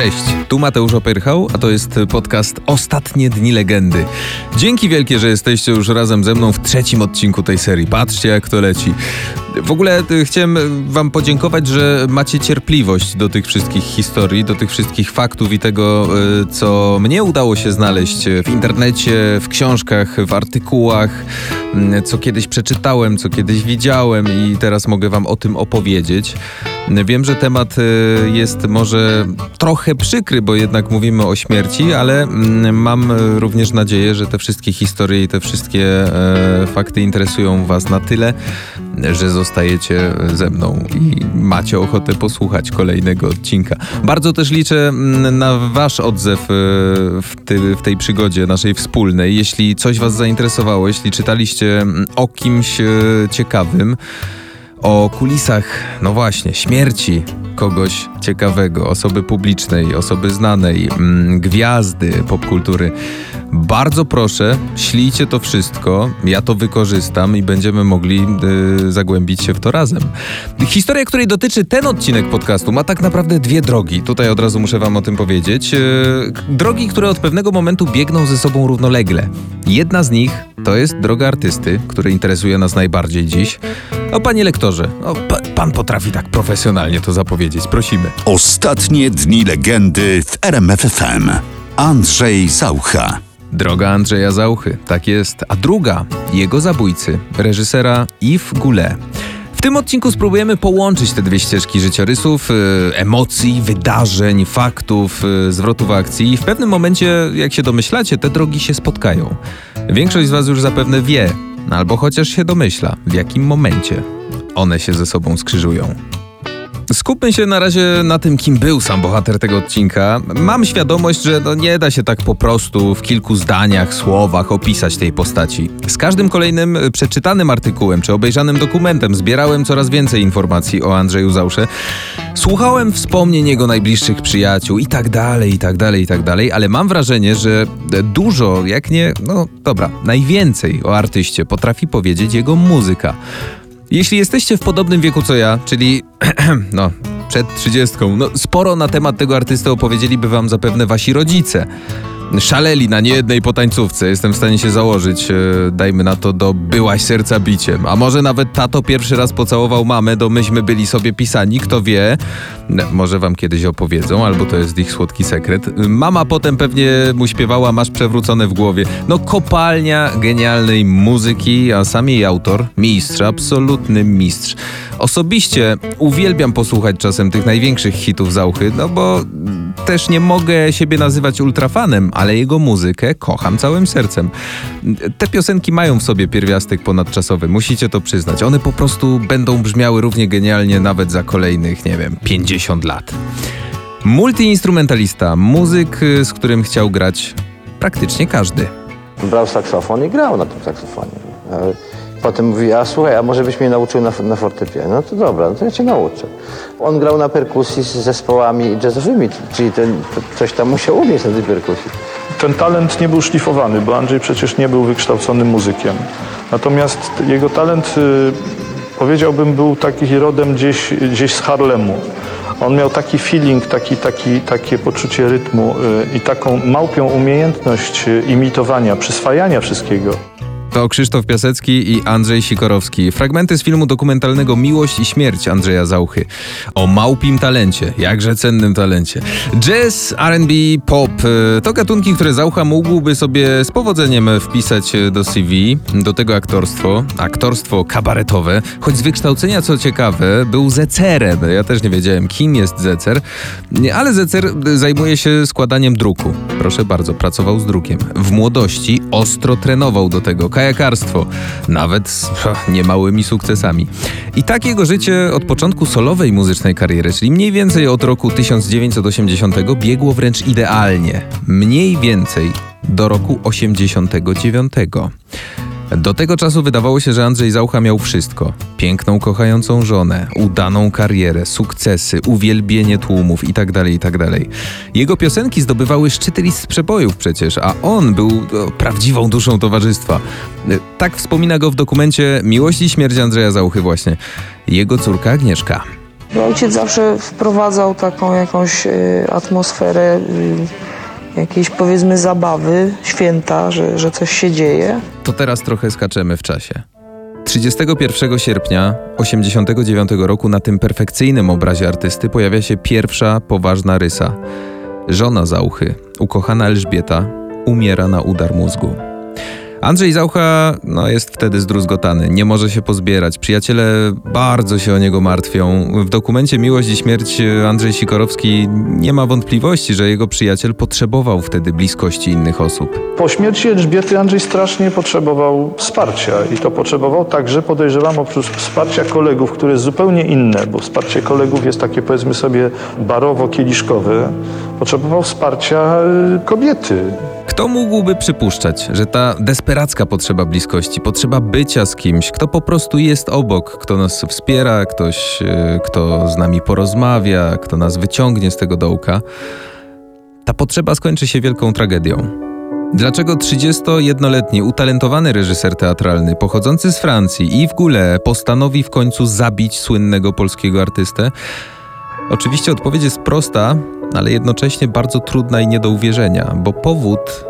Cześć, tu Mateusz Opyrchał, a to jest podcast Ostatnie Dni Legendy. Dzięki wielkie, że jesteście już razem ze mną w trzecim odcinku tej serii. Patrzcie, jak to leci. W ogóle y, chciałem Wam podziękować, że macie cierpliwość do tych wszystkich historii, do tych wszystkich faktów i tego, y, co mnie udało się znaleźć w internecie, w książkach, w artykułach, mm, co kiedyś przeczytałem, co kiedyś widziałem i teraz mogę Wam o tym opowiedzieć. Wiem, że temat y, jest może trochę przykry, bo jednak mówimy o śmierci, ale mm, mam również nadzieję, że te wszystkie historie i te wszystkie fakty interesują Was na tyle, że zostajecie ze mną i macie ochotę posłuchać kolejnego odcinka. Bardzo też liczę mm, na Wasz odzew e, w, ty, w tej przygodzie naszej wspólnej. Jeśli coś Was zainteresowało, jeśli czytaliście mm, o kimś e, ciekawym, o kulisach, no właśnie, śmierci kogoś ciekawego, osoby publicznej, osoby znanej, mm, gwiazdy popkultury. Bardzo proszę, ślijcie to wszystko, ja to wykorzystam i będziemy mogli y, zagłębić się w to razem. Historia, której dotyczy ten odcinek podcastu, ma tak naprawdę dwie drogi. Tutaj od razu muszę Wam o tym powiedzieć. Y, drogi, które od pewnego momentu biegną ze sobą równolegle. Jedna z nich to jest droga artysty, który interesuje nas najbardziej dziś. O panie lektorze, o, pa, pan potrafi tak profesjonalnie to zapowiedzieć. Prosimy. Ostatnie dni legendy w RMFFM. Andrzej Zaucha. Droga Andrzeja Zauchy, tak jest. A druga, jego zabójcy, reżysera Yves Goulet. W tym odcinku spróbujemy połączyć te dwie ścieżki życiorysów, y, emocji, wydarzeń, faktów, y, zwrotów akcji i w pewnym momencie, jak się domyślacie, te drogi się spotkają. Większość z Was już zapewne wie, albo chociaż się domyśla, w jakim momencie one się ze sobą skrzyżują. Skupmy się na razie na tym, kim był sam bohater tego odcinka. Mam świadomość, że no nie da się tak po prostu w kilku zdaniach, słowach opisać tej postaci. Z każdym kolejnym przeczytanym artykułem czy obejrzanym dokumentem zbierałem coraz więcej informacji o Andrzeju Zausze. Słuchałem wspomnień jego najbliższych przyjaciół i tak dalej, i tak dalej, i tak dalej, ale mam wrażenie, że dużo, jak nie, no dobra, najwięcej o artyście potrafi powiedzieć jego muzyka. Jeśli jesteście w podobnym wieku co ja, czyli no, przed trzydziestką, no sporo na temat tego artysty opowiedzieliby wam zapewne wasi rodzice szaleli na niejednej potańcówce. Jestem w stanie się założyć, e, dajmy na to, do byłaś serca biciem. A może nawet tato pierwszy raz pocałował mamę, do myśmy byli sobie pisani, kto wie. No, może wam kiedyś opowiedzą, albo to jest ich słodki sekret. Mama potem pewnie mu śpiewała, masz przewrócone w głowie. No kopalnia genialnej muzyki, a sam jej autor, mistrz, absolutny mistrz. Osobiście uwielbiam posłuchać czasem tych największych hitów Zauchy, no bo też nie mogę siebie nazywać ultrafanem, ale jego muzykę kocham całym sercem. Te piosenki mają w sobie pierwiastek ponadczasowy, musicie to przyznać. One po prostu będą brzmiały równie genialnie nawet za kolejnych, nie wiem, 50 lat. Multiinstrumentalista, muzyk, z którym chciał grać praktycznie każdy. Brał saksofon i grał na tym saksofonie. Potem mówi, a słuchaj, a może byś mnie nauczył na, na fortepianie? No to dobra, no to ja cię nauczę. On grał na perkusji z zespołami jazzowymi, czyli ten, coś tam musiał umieć na tej perkusji. Ten talent nie był szlifowany, bo Andrzej przecież nie był wykształconym muzykiem. Natomiast jego talent, y, powiedziałbym, był taki rodem gdzieś, gdzieś z Harlemu. On miał taki feeling, taki, taki, takie poczucie rytmu y, i taką małpią umiejętność y, imitowania, przyswajania wszystkiego. To Krzysztof Piasecki i Andrzej Sikorowski. Fragmenty z filmu dokumentalnego Miłość i śmierć Andrzeja Zauchy. O małpim talencie, jakże cennym talencie. Jazz, R&B, pop e, to gatunki, które Zaucha mógłby sobie z powodzeniem wpisać do CV. Do tego aktorstwo, aktorstwo kabaretowe. Choć z wykształcenia, co ciekawe, był zecerem. Ja też nie wiedziałem, kim jest zecer. Ale zecer zajmuje się składaniem druku. Proszę bardzo, pracował z drukiem. W młodości ostro trenował do tego kajakarstwo, nawet z niemałymi sukcesami. I tak jego życie od początku solowej muzycznej kariery, czyli mniej więcej od roku 1980 biegło wręcz idealnie. Mniej więcej do roku 89. Do tego czasu wydawało się, że Andrzej Zaucha miał wszystko. Piękną, kochającą żonę, udaną karierę, sukcesy, uwielbienie tłumów itd., tak itd. Tak Jego piosenki zdobywały szczyty list przebojów przecież, a on był no, prawdziwą duszą towarzystwa. Tak wspomina go w dokumencie Miłość i śmierć Andrzeja Zauchy właśnie. Jego córka Agnieszka. Ojciec zawsze wprowadzał taką jakąś y, atmosferę y, jakiejś powiedzmy zabawy, święta, że, że coś się dzieje. To teraz trochę skaczemy w czasie. 31 sierpnia 1989 roku na tym perfekcyjnym obrazie artysty pojawia się pierwsza poważna rysa. Żona Zauchy, ukochana Elżbieta, umiera na udar mózgu. Andrzej Zaucha no, jest wtedy zdruzgotany, nie może się pozbierać. Przyjaciele bardzo się o niego martwią. W dokumencie Miłość i Śmierć Andrzej Sikorowski nie ma wątpliwości, że jego przyjaciel potrzebował wtedy bliskości innych osób. Po śmierci Elżbiety Andrzej strasznie potrzebował wsparcia i to potrzebował także, podejrzewam, oprócz wsparcia kolegów, które jest zupełnie inne, bo wsparcie kolegów jest takie powiedzmy sobie barowo-kieliszkowe, potrzebował wsparcia y, kobiety. Kto mógłby przypuszczać, że ta desperacka potrzeba bliskości, potrzeba bycia z kimś, kto po prostu jest obok, kto nas wspiera, ktoś, y, kto z nami porozmawia, kto nas wyciągnie z tego dołka, ta potrzeba skończy się wielką tragedią. Dlaczego 31-letni utalentowany reżyser teatralny pochodzący z Francji Yves Goulet postanowi w końcu zabić słynnego polskiego artystę? Oczywiście odpowiedź jest prosta, ale jednocześnie bardzo trudna i nie do uwierzenia, bo powód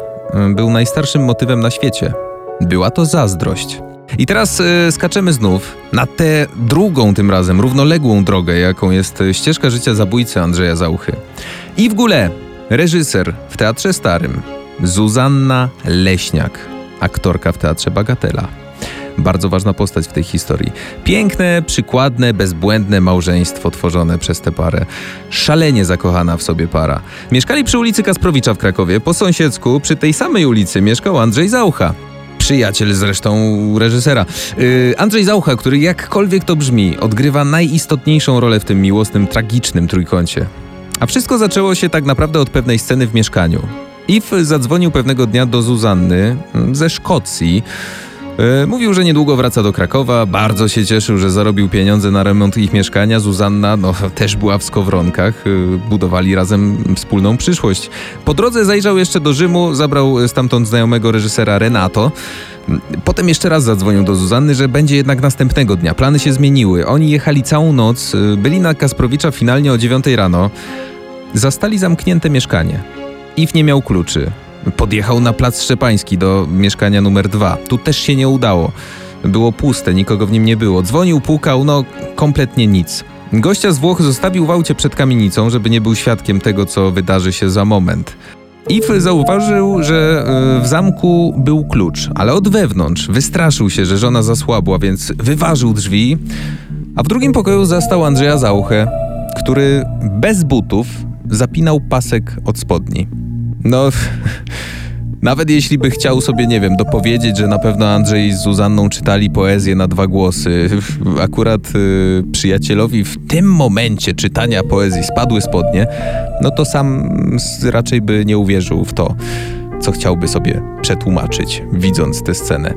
y, był najstarszym motywem na świecie. Była to zazdrość. I teraz y, skaczemy znów na tę drugą tym razem równoległą drogę, jaką jest ścieżka życia zabójcy Andrzeja Zauchy. I w ogóle reżyser w Teatrze Starym, Zuzanna Leśniak, aktorka w Teatrze Bagatela. Bardzo ważna postać w tej historii. Piękne, przykładne, bezbłędne małżeństwo tworzone przez tę parę. Szalenie zakochana w sobie para. Mieszkali przy ulicy Kasprowicza w Krakowie. Po sąsiedzku, przy tej samej ulicy, mieszkał Andrzej Zaucha. Przyjaciel zresztą reżysera. Yy, Andrzej Zaucha, który jakkolwiek to brzmi, odgrywa najistotniejszą rolę w tym miłosnym, tragicznym trójkącie. A wszystko zaczęło się tak naprawdę od pewnej sceny w mieszkaniu. Yves zadzwonił pewnego dnia do Zuzanny mm, ze Szkocji. E, Mówił, że niedługo wraca do Krakowa, bardzo się cieszył, że zarobił pieniądze na remont ich mieszkania. Zuzanna no, też była w Skowronkach, e, budowali razem wspólną przyszłość. Po drodze zajrzał jeszcze do Rzymu, zabrał stamtąd znajomego reżysera Renato. Potem jeszcze raz zadzwonił do Zuzanny, że będzie jednak następnego dnia. Plany się zmieniły. Oni jechali całą noc, e, byli na Kasprowicza finalnie o 9 rano. Zastali zamknięte mieszkanie. Iw nie miał kluczy. Podjechał na plac Szczepański do mieszkania numer dwa. Tu też się nie udało. Było puste, nikogo w nim nie było. Dzwonił, pukał, no kompletnie nic. Gościa z Włoch zostawił w aucie przed kamienicą, żeby nie był świadkiem tego, co wydarzy się za moment. If zauważył, że y, w zamku był klucz, ale od wewnątrz. Wystraszył się, że żona zasłabła, więc wyważył drzwi, a w drugim pokoju zastał Andrzeja Zauchę, który bez butów zapinał pasek od spodni. No, nawet jeśli by chciał sobie, nie wiem, dopowiedzieć, że na pewno Andrzej z Zuzanną czytali poezję na dwa głosy, akurat y, przyjacielowi w tym momencie czytania poezji spadły spodnie, no to sam raczej by nie uwierzył w to, co chciałby sobie przetłumaczyć, widząc tę scenę.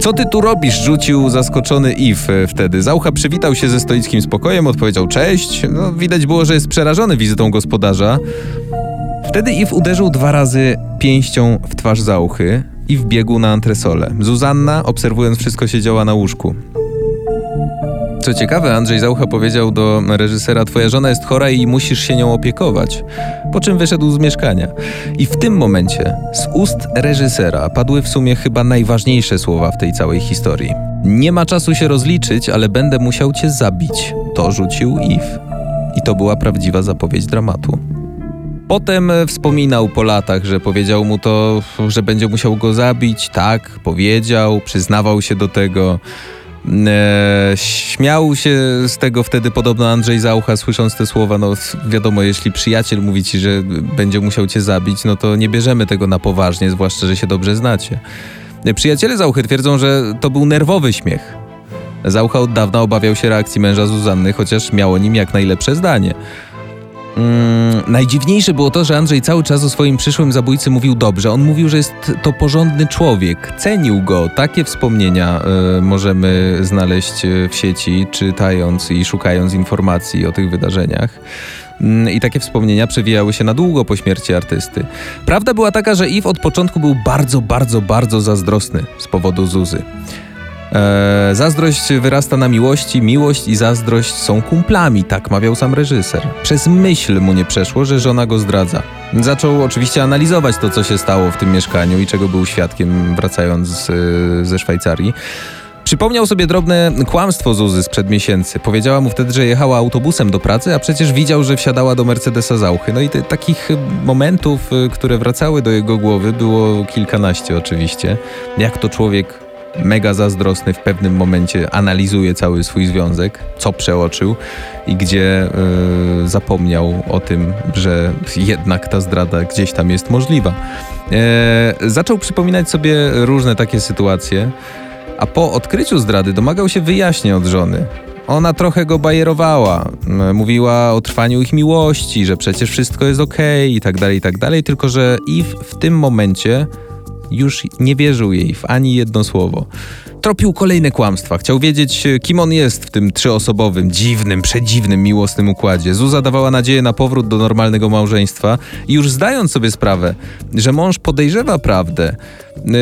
Co ty tu robisz? rzucił zaskoczony If y, wtedy. Zaucha przywitał się ze stoickim spokojem, odpowiedział cześć. No, widać było, że jest przerażony wizytą gospodarza. Wtedy Iw uderzył dwa razy pięścią w twarz Zauchy i wbiegł na antresolę. Zuzanna, obserwując wszystko, siedziała na łóżku. Co ciekawe, Andrzej Zaucha powiedział do reżysera: Twoja żona jest chora i musisz się nią opiekować. Po czym wyszedł z mieszkania. I w tym momencie z ust reżysera padły w sumie chyba najważniejsze słowa w tej całej historii. Nie ma czasu się rozliczyć, ale będę musiał cię zabić. To rzucił Eve. I to była prawdziwa zapowiedź dramatu. Potem e, wspominał po latach, że powiedział mu to, że będzie musiał go zabić. Tak, powiedział, przyznawał się do tego. E, śmiał się z tego wtedy podobno Andrzej Zaucha, słysząc te słowa. No wiadomo, jeśli przyjaciel mówi ci, że będzie musiał cię zabić, no to nie bierzemy tego na poważnie, zwłaszcza, że się dobrze znacie. E, Przyjaciele Zauchy twierdzą, że to był nerwowy śmiech. Zaucha od dawna obawiał się reakcji męża Zuzanny, chociaż miał o nim jak najlepsze zdanie. Mm, najdziwniejsze było to, że Andrzej cały czas o swoim przyszłym zabójcy mówił dobrze. On mówił, że jest to porządny człowiek, cenił go. Takie wspomnienia e, możemy znaleźć e, w sieci, czytając i szukając informacji o tych wydarzeniach. Mm, I takie wspomnienia przewijały się na długo po śmierci artysty. Prawda była taka, że Eve od początku był bardzo, bardzo, bardzo zazdrosny z powodu Zuzy. E, zazdrość wyrasta na miłości, miłość i zazdrość są kumplami, tak mawiał sam reżyser. Przez myśl mu nie przeszło, że żona go zdradza. Zaczął oczywiście analizować to, co się stało w tym mieszkaniu i czego był świadkiem wracając z, ze Szwajcarii. Przypomniał sobie drobne kłamstwo Zuzy sprzed miesięcy. Powiedziała mu wtedy, że jechała autobusem do pracy, a przecież widział, że wsiadała do Mercedesa Zauchy. No i te, takich momentów, y, które wracały do jego głowy, było kilkanaście oczywiście. Jak to człowiek mega zazdrosny w pewnym momencie analizuje cały swój związek, co przeoczył i gdzie y, zapomniał o tym, że jednak ta zdrada gdzieś tam jest możliwa. E, zaczął przypominać sobie różne takie sytuacje a po odkryciu zdrady domagał się wyjaśnień od żony. Ona trochę go bajerowała, mówiła o trwaniu ich miłości, że przecież wszystko jest okej okay, i tak dalej, i tak dalej, tylko że Eve w tym momencie już nie wierzył jej w ani jedno słowo tropił kolejne kłamstwa. Chciał wiedzieć, kim on jest w tym trzyosobowym, dziwnym, przedziwnym, miłosnym układzie. Zuza dawała nadzieję na powrót do normalnego małżeństwa i już zdając sobie sprawę, że mąż podejrzewa prawdę, yy,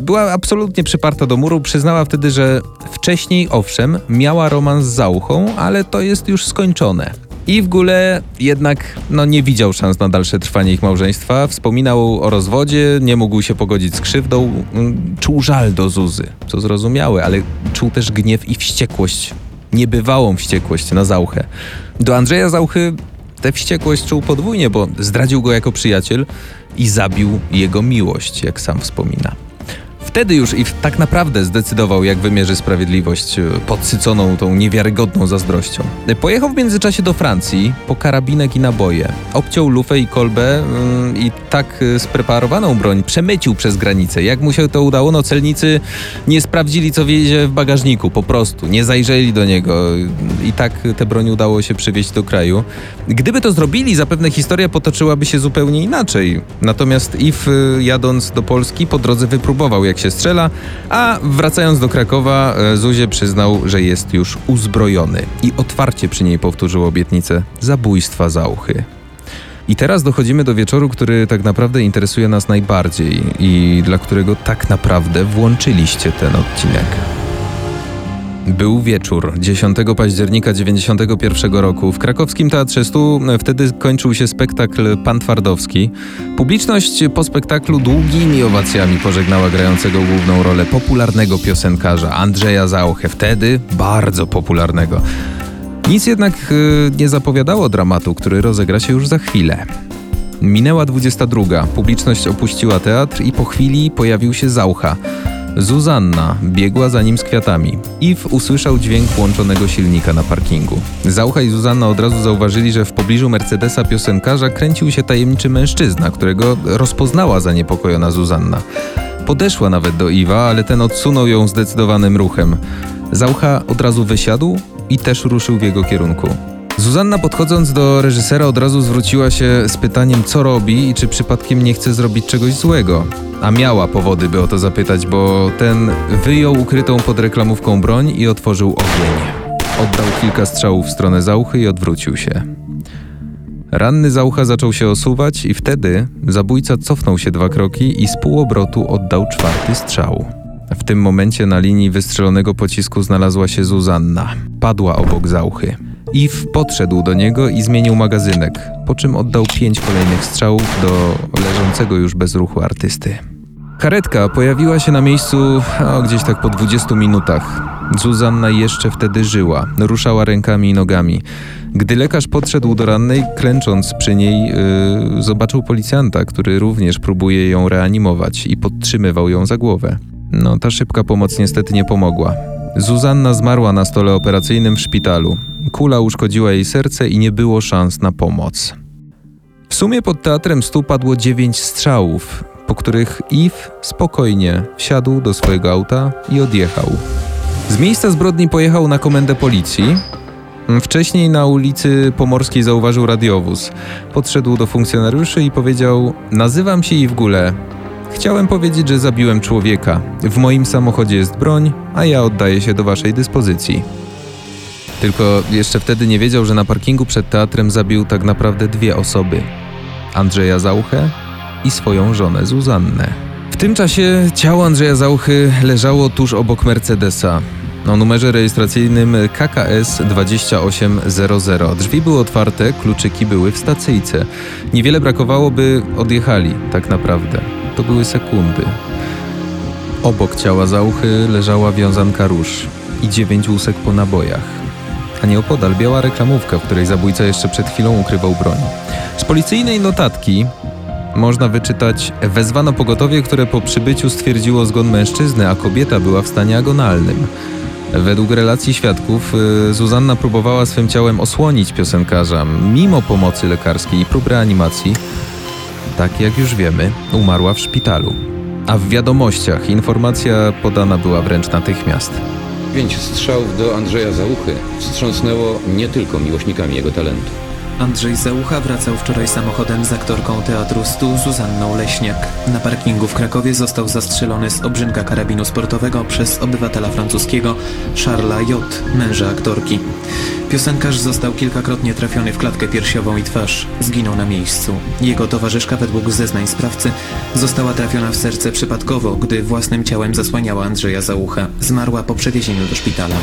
była absolutnie przyparta do muru. Przyznała wtedy, że wcześniej, owszem, miała romans z Zauchą, ale to jest już skończone. I w ogóle jednak no, nie widział szans na dalsze trwanie ich małżeństwa. Wspominał o rozwodzie, nie mógł się pogodzić z krzywdą, mm, czuł żal do Zuzy, co zrozumiałe, ale czuł też gniew i wściekłość, niebywałą wściekłość na Zauchę. Do Andrzeja Zauchy tę wściekłość czuł podwójnie, bo zdradził go jako przyjaciel i zabił jego miłość, jak sam wspomina. Wtedy już i tak naprawdę zdecydował, jak wymierzy sprawiedliwość e, podsyconą tą niewiarygodną zazdrością. Pojechał w międzyczasie do Francji po karabinek i naboje. Obciął lufę i kolbę mm, i tak e, spreparowaną broń przemycił przez granicę. Jak mu się to udało? No celnicy nie sprawdzili, co wiezie w bagażniku, po prostu. Nie zajrzeli do niego i tak tę broń udało się przywieźć do kraju. Gdyby to zrobili, zapewne historia potoczyłaby się zupełnie inaczej. Natomiast If e, jadąc do Polski po drodze wypróbował, jak się strzela, a wracając do Krakowa, e, Zuzie przyznał, że jest już uzbrojony i otwarcie przy niej powtórzył obietnicę zabójstwa Zauchy. I teraz dochodzimy do wieczoru, który tak naprawdę interesuje nas najbardziej i dla którego tak naprawdę włączyliście ten odcinek. Był wieczór 10 października 91 roku. W krakowskim Teatrze Stu wtedy kończył się spektakl Pan Twardowski. Publiczność po spektaklu długimi owacjami pożegnała grającego główną rolę popularnego piosenkarza Andrzeja Zauchę. Wtedy bardzo popularnego. Nic jednak y, nie zapowiadało dramatu, który rozegra się już za chwilę. Minęła 22. Publiczność opuściła teatr i po chwili pojawił się Zaucha. Zuzanna biegła za nim z kwiatami. Iw usłyszał dźwięk włączonego silnika na parkingu. Zaucha i Zuzanna od razu zauważyli, że w pobliżu Mercedesa piosenkarza kręcił się tajemniczy mężczyzna, którego rozpoznała zaniepokojona Zuzanna. Podeszła nawet do Iwa, ale ten odsunął ją zdecydowanym ruchem. Zaucha od razu wysiadł i też ruszył w jego kierunku. Zuzanna podchodząc do reżysera od razu zwróciła się z pytaniem, co robi i czy przypadkiem nie chce zrobić czegoś złego. A miała powody, by o to zapytać, bo ten wyjął ukrytą pod reklamówką broń i otworzył ogień. Oddał kilka strzałów w stronę Zauchy i odwrócił się. Ranny Zaucha zaczął się osuwać i wtedy zabójca cofnął się dwa kroki i z półobrotu oddał czwarty strzał. W tym momencie na linii wystrzelonego pocisku znalazła się Zuzanna. Padła obok Zauchy. Eve podszedł do niego i zmienił magazynek, po czym oddał pięć kolejnych strzałów do leżącego już bez ruchu artysty. Karetka pojawiła się na miejscu o, gdzieś tak po 20 minutach. Zuzanna jeszcze wtedy żyła, ruszała rękami i nogami. Gdy lekarz podszedł do rannej, klęcząc przy niej, yy, zobaczył policjanta, który również próbuje ją reanimować i podtrzymywał ją za głowę. No, ta szybka pomoc niestety nie pomogła. Zuzanna zmarła na stole operacyjnym w szpitalu. Kula uszkodziła jej serce i nie było szans na pomoc. W sumie pod teatrem stu padło dziewięć strzałów, po których Eve spokojnie wsiadł do swojego auta i odjechał. Z miejsca zbrodni pojechał na komendę policji. Wcześniej na ulicy Pomorskiej zauważył radiowóz. Podszedł do funkcjonariuszy i powiedział: Nazywam się Gule. Chciałem powiedzieć, że zabiłem człowieka. W moim samochodzie jest broń, a ja oddaję się do waszej dyspozycji. Tylko jeszcze wtedy nie wiedział, że na parkingu przed teatrem zabił tak naprawdę dwie osoby: Andrzeja Zauchę i swoją żonę Zuzannę tym czasie ciało Andrzeja Zauchy leżało tuż obok Mercedesa o numerze rejestracyjnym KKS 2800. Drzwi były otwarte, kluczyki były w stacyjce. Niewiele brakowało, by odjechali, tak naprawdę. To były sekundy. Obok ciała Zauchy leżała wiązanka róż i dziewięć łusek po nabojach. A nieopodal biała reklamówka, w której zabójca jeszcze przed chwilą ukrywał broń. Z policyjnej notatki można wyczytać wezwano pogotowie, które po przybyciu stwierdziło zgon mężczyzny, a kobieta była w stanie agonalnym. Według relacji świadków y, Zuzanna próbowała swym ciałem osłonić piosenkarza, mimo pomocy lekarskiej i prób reanimacji. Tak jak już wiemy, umarła w szpitalu. A w wiadomościach informacja podana była wręcz natychmiast. Pięć strzałów do Andrzeja Załuchy wstrząsnęło nie tylko miłośnikami jego talentu. Andrzej Załucha wracał wczoraj samochodem z aktorką Teatru Stu Zuzanną Leśniak. Na parkingu w Krakowie został zastrzelony z obrzynka karabinu sportowego przez obywatela francuskiego Charlesa J., męża aktorki. Piosenkarz został kilkakrotnie trafiony w klatkę piersiową i twarz. Zginął na miejscu. Jego towarzyszka według zeznań sprawcy została trafiona w serce przypadkowo, gdy własnym ciałem zasłaniała Andrzeja Załucha. Zmarła po przewiezieniu do szpitala.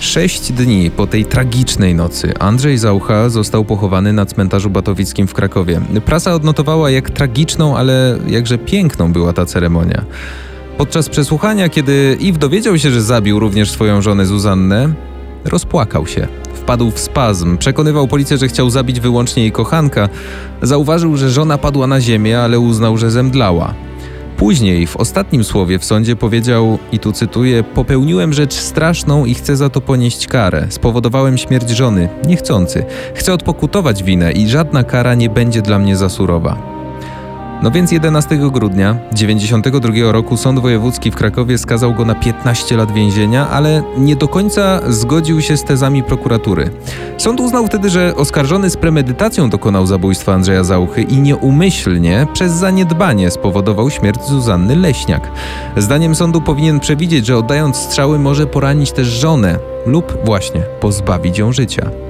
Sześć dni po tej tragicznej nocy Andrzej Zaucha został pochowany na cmentarzu batowickim w Krakowie. Prasa odnotowała, jak tragiczną, ale jakże piękną była ta ceremonia. Podczas przesłuchania, kiedy Iw dowiedział się, że zabił również swoją żonę Zuzannę, rozpłakał się. Wpadł w spazm, przekonywał policję, że chciał zabić wyłącznie jej kochanka. Zauważył, że żona padła na ziemię, ale uznał, że zemdlała. Później, w ostatnim słowie w sądzie powiedział, i tu cytuję: Popełniłem rzecz straszną i chcę za to ponieść karę. Spowodowałem śmierć żony, niechcący. Chcę odpokutować winę i żadna kara nie będzie dla mnie za surowa. No więc 11 grudnia 1992 roku Sąd Wojewódzki w Krakowie skazał go na 15 lat więzienia, ale nie do końca zgodził się z tezami prokuratury. Sąd uznał wtedy, że oskarżony z premedytacją dokonał zabójstwa Andrzeja Zauchy i nieumyślnie przez zaniedbanie spowodował śmierć Zuzanny Leśniak. Zdaniem sądu powinien przewidzieć, że oddając strzały może poranić też żonę lub właśnie pozbawić ją życia.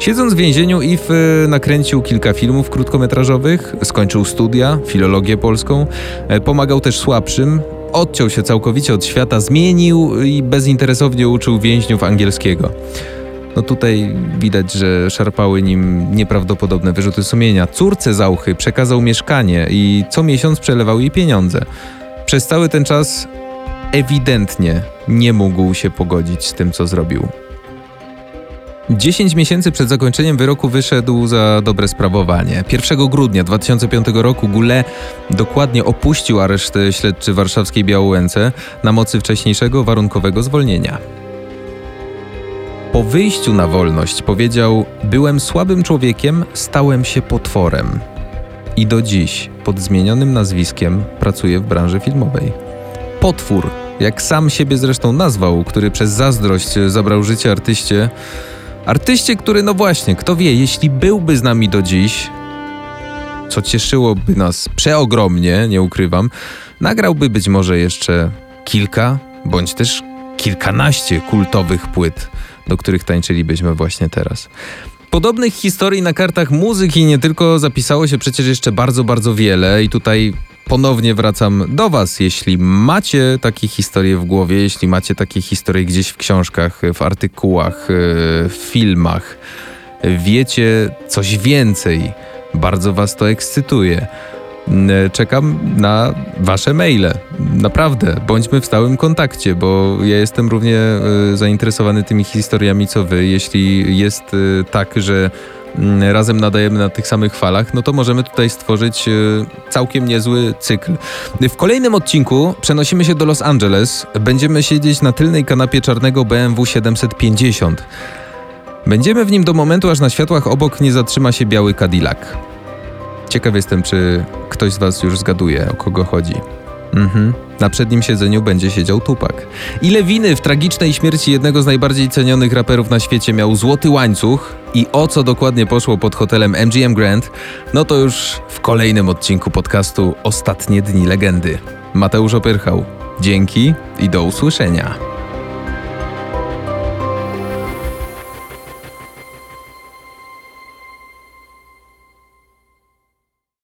Siedząc w więzieniu, If y, nakręcił kilka filmów krótkometrażowych, skończył studia, filologię polską, e, pomagał też słabszym, odciął się całkowicie od świata, zmienił i bezinteresownie uczył więźniów angielskiego. No tutaj widać, że szarpały nim nieprawdopodobne wyrzuty sumienia. Córce Zauchy przekazał mieszkanie i co miesiąc przelewał jej pieniądze. Przez cały ten czas ewidentnie nie mógł się pogodzić z tym, co zrobił. 10 miesięcy przed zakończeniem wyroku wyszedł za dobre sprawowanie. 1 grudnia 2005 roku Goulet dokładnie opuścił areszt śledczy warszawskiej Białołęce na mocy wcześniejszego warunkowego zwolnienia. Po wyjściu na wolność powiedział: Byłem słabym człowiekiem, stałem się potworem. I do dziś, pod zmienionym nazwiskiem, pracuję w branży filmowej. Potwór, jak sam siebie zresztą nazwał, który przez zazdrość zabrał życie artyście, Artyście, który, no właśnie, kto wie, jeśli byłby z nami do dziś, co cieszyłoby nas przeogromnie, nie ukrywam, nagrałby być może jeszcze kilka, bądź też kilkanaście kultowych płyt, do których tańczylibyśmy właśnie teraz. Podobnych historii na kartach muzyki nie tylko zapisało się przecież jeszcze bardzo, bardzo wiele i tutaj ponownie wracam do Was. Jeśli macie takie historie w głowie, jeśli macie takie historie gdzieś w książkach, w artykułach, e, w filmach, wiecie coś więcej, bardzo Was to ekscytuje. E, czekam na Wasze maile. Naprawdę, bądźmy w stałym kontakcie, bo ja jestem równie e, zainteresowany tymi historiami co Wy. Jeśli jest tak, że razem nadajemy na tych samych falach, no to możemy tutaj stworzyć e, całkiem niezły cykl. W kolejnym odcinku przenosimy się do Los Angeles. Będziemy siedzieć na tylnej kanapie czarnego BMW 750. Będziemy w nim do momentu, aż na światłach obok nie zatrzyma się biały Cadillac. Ciekaw jestem, czy ktoś z Was już zgaduje, o kogo chodzi. Mhm. Na przednim siedzeniu będzie siedział Tupak. Ile winy w tragicznej śmierci jednego z najbardziej cenionych raperów na świecie miał złoty łańcuch i o co dokładnie poszło pod hotelem MGM Grand, no to już w kolejnym odcinku podcastu Ostatnie Dni Legendy. Mateusz Opyrchał. Dzięki i do usłyszenia.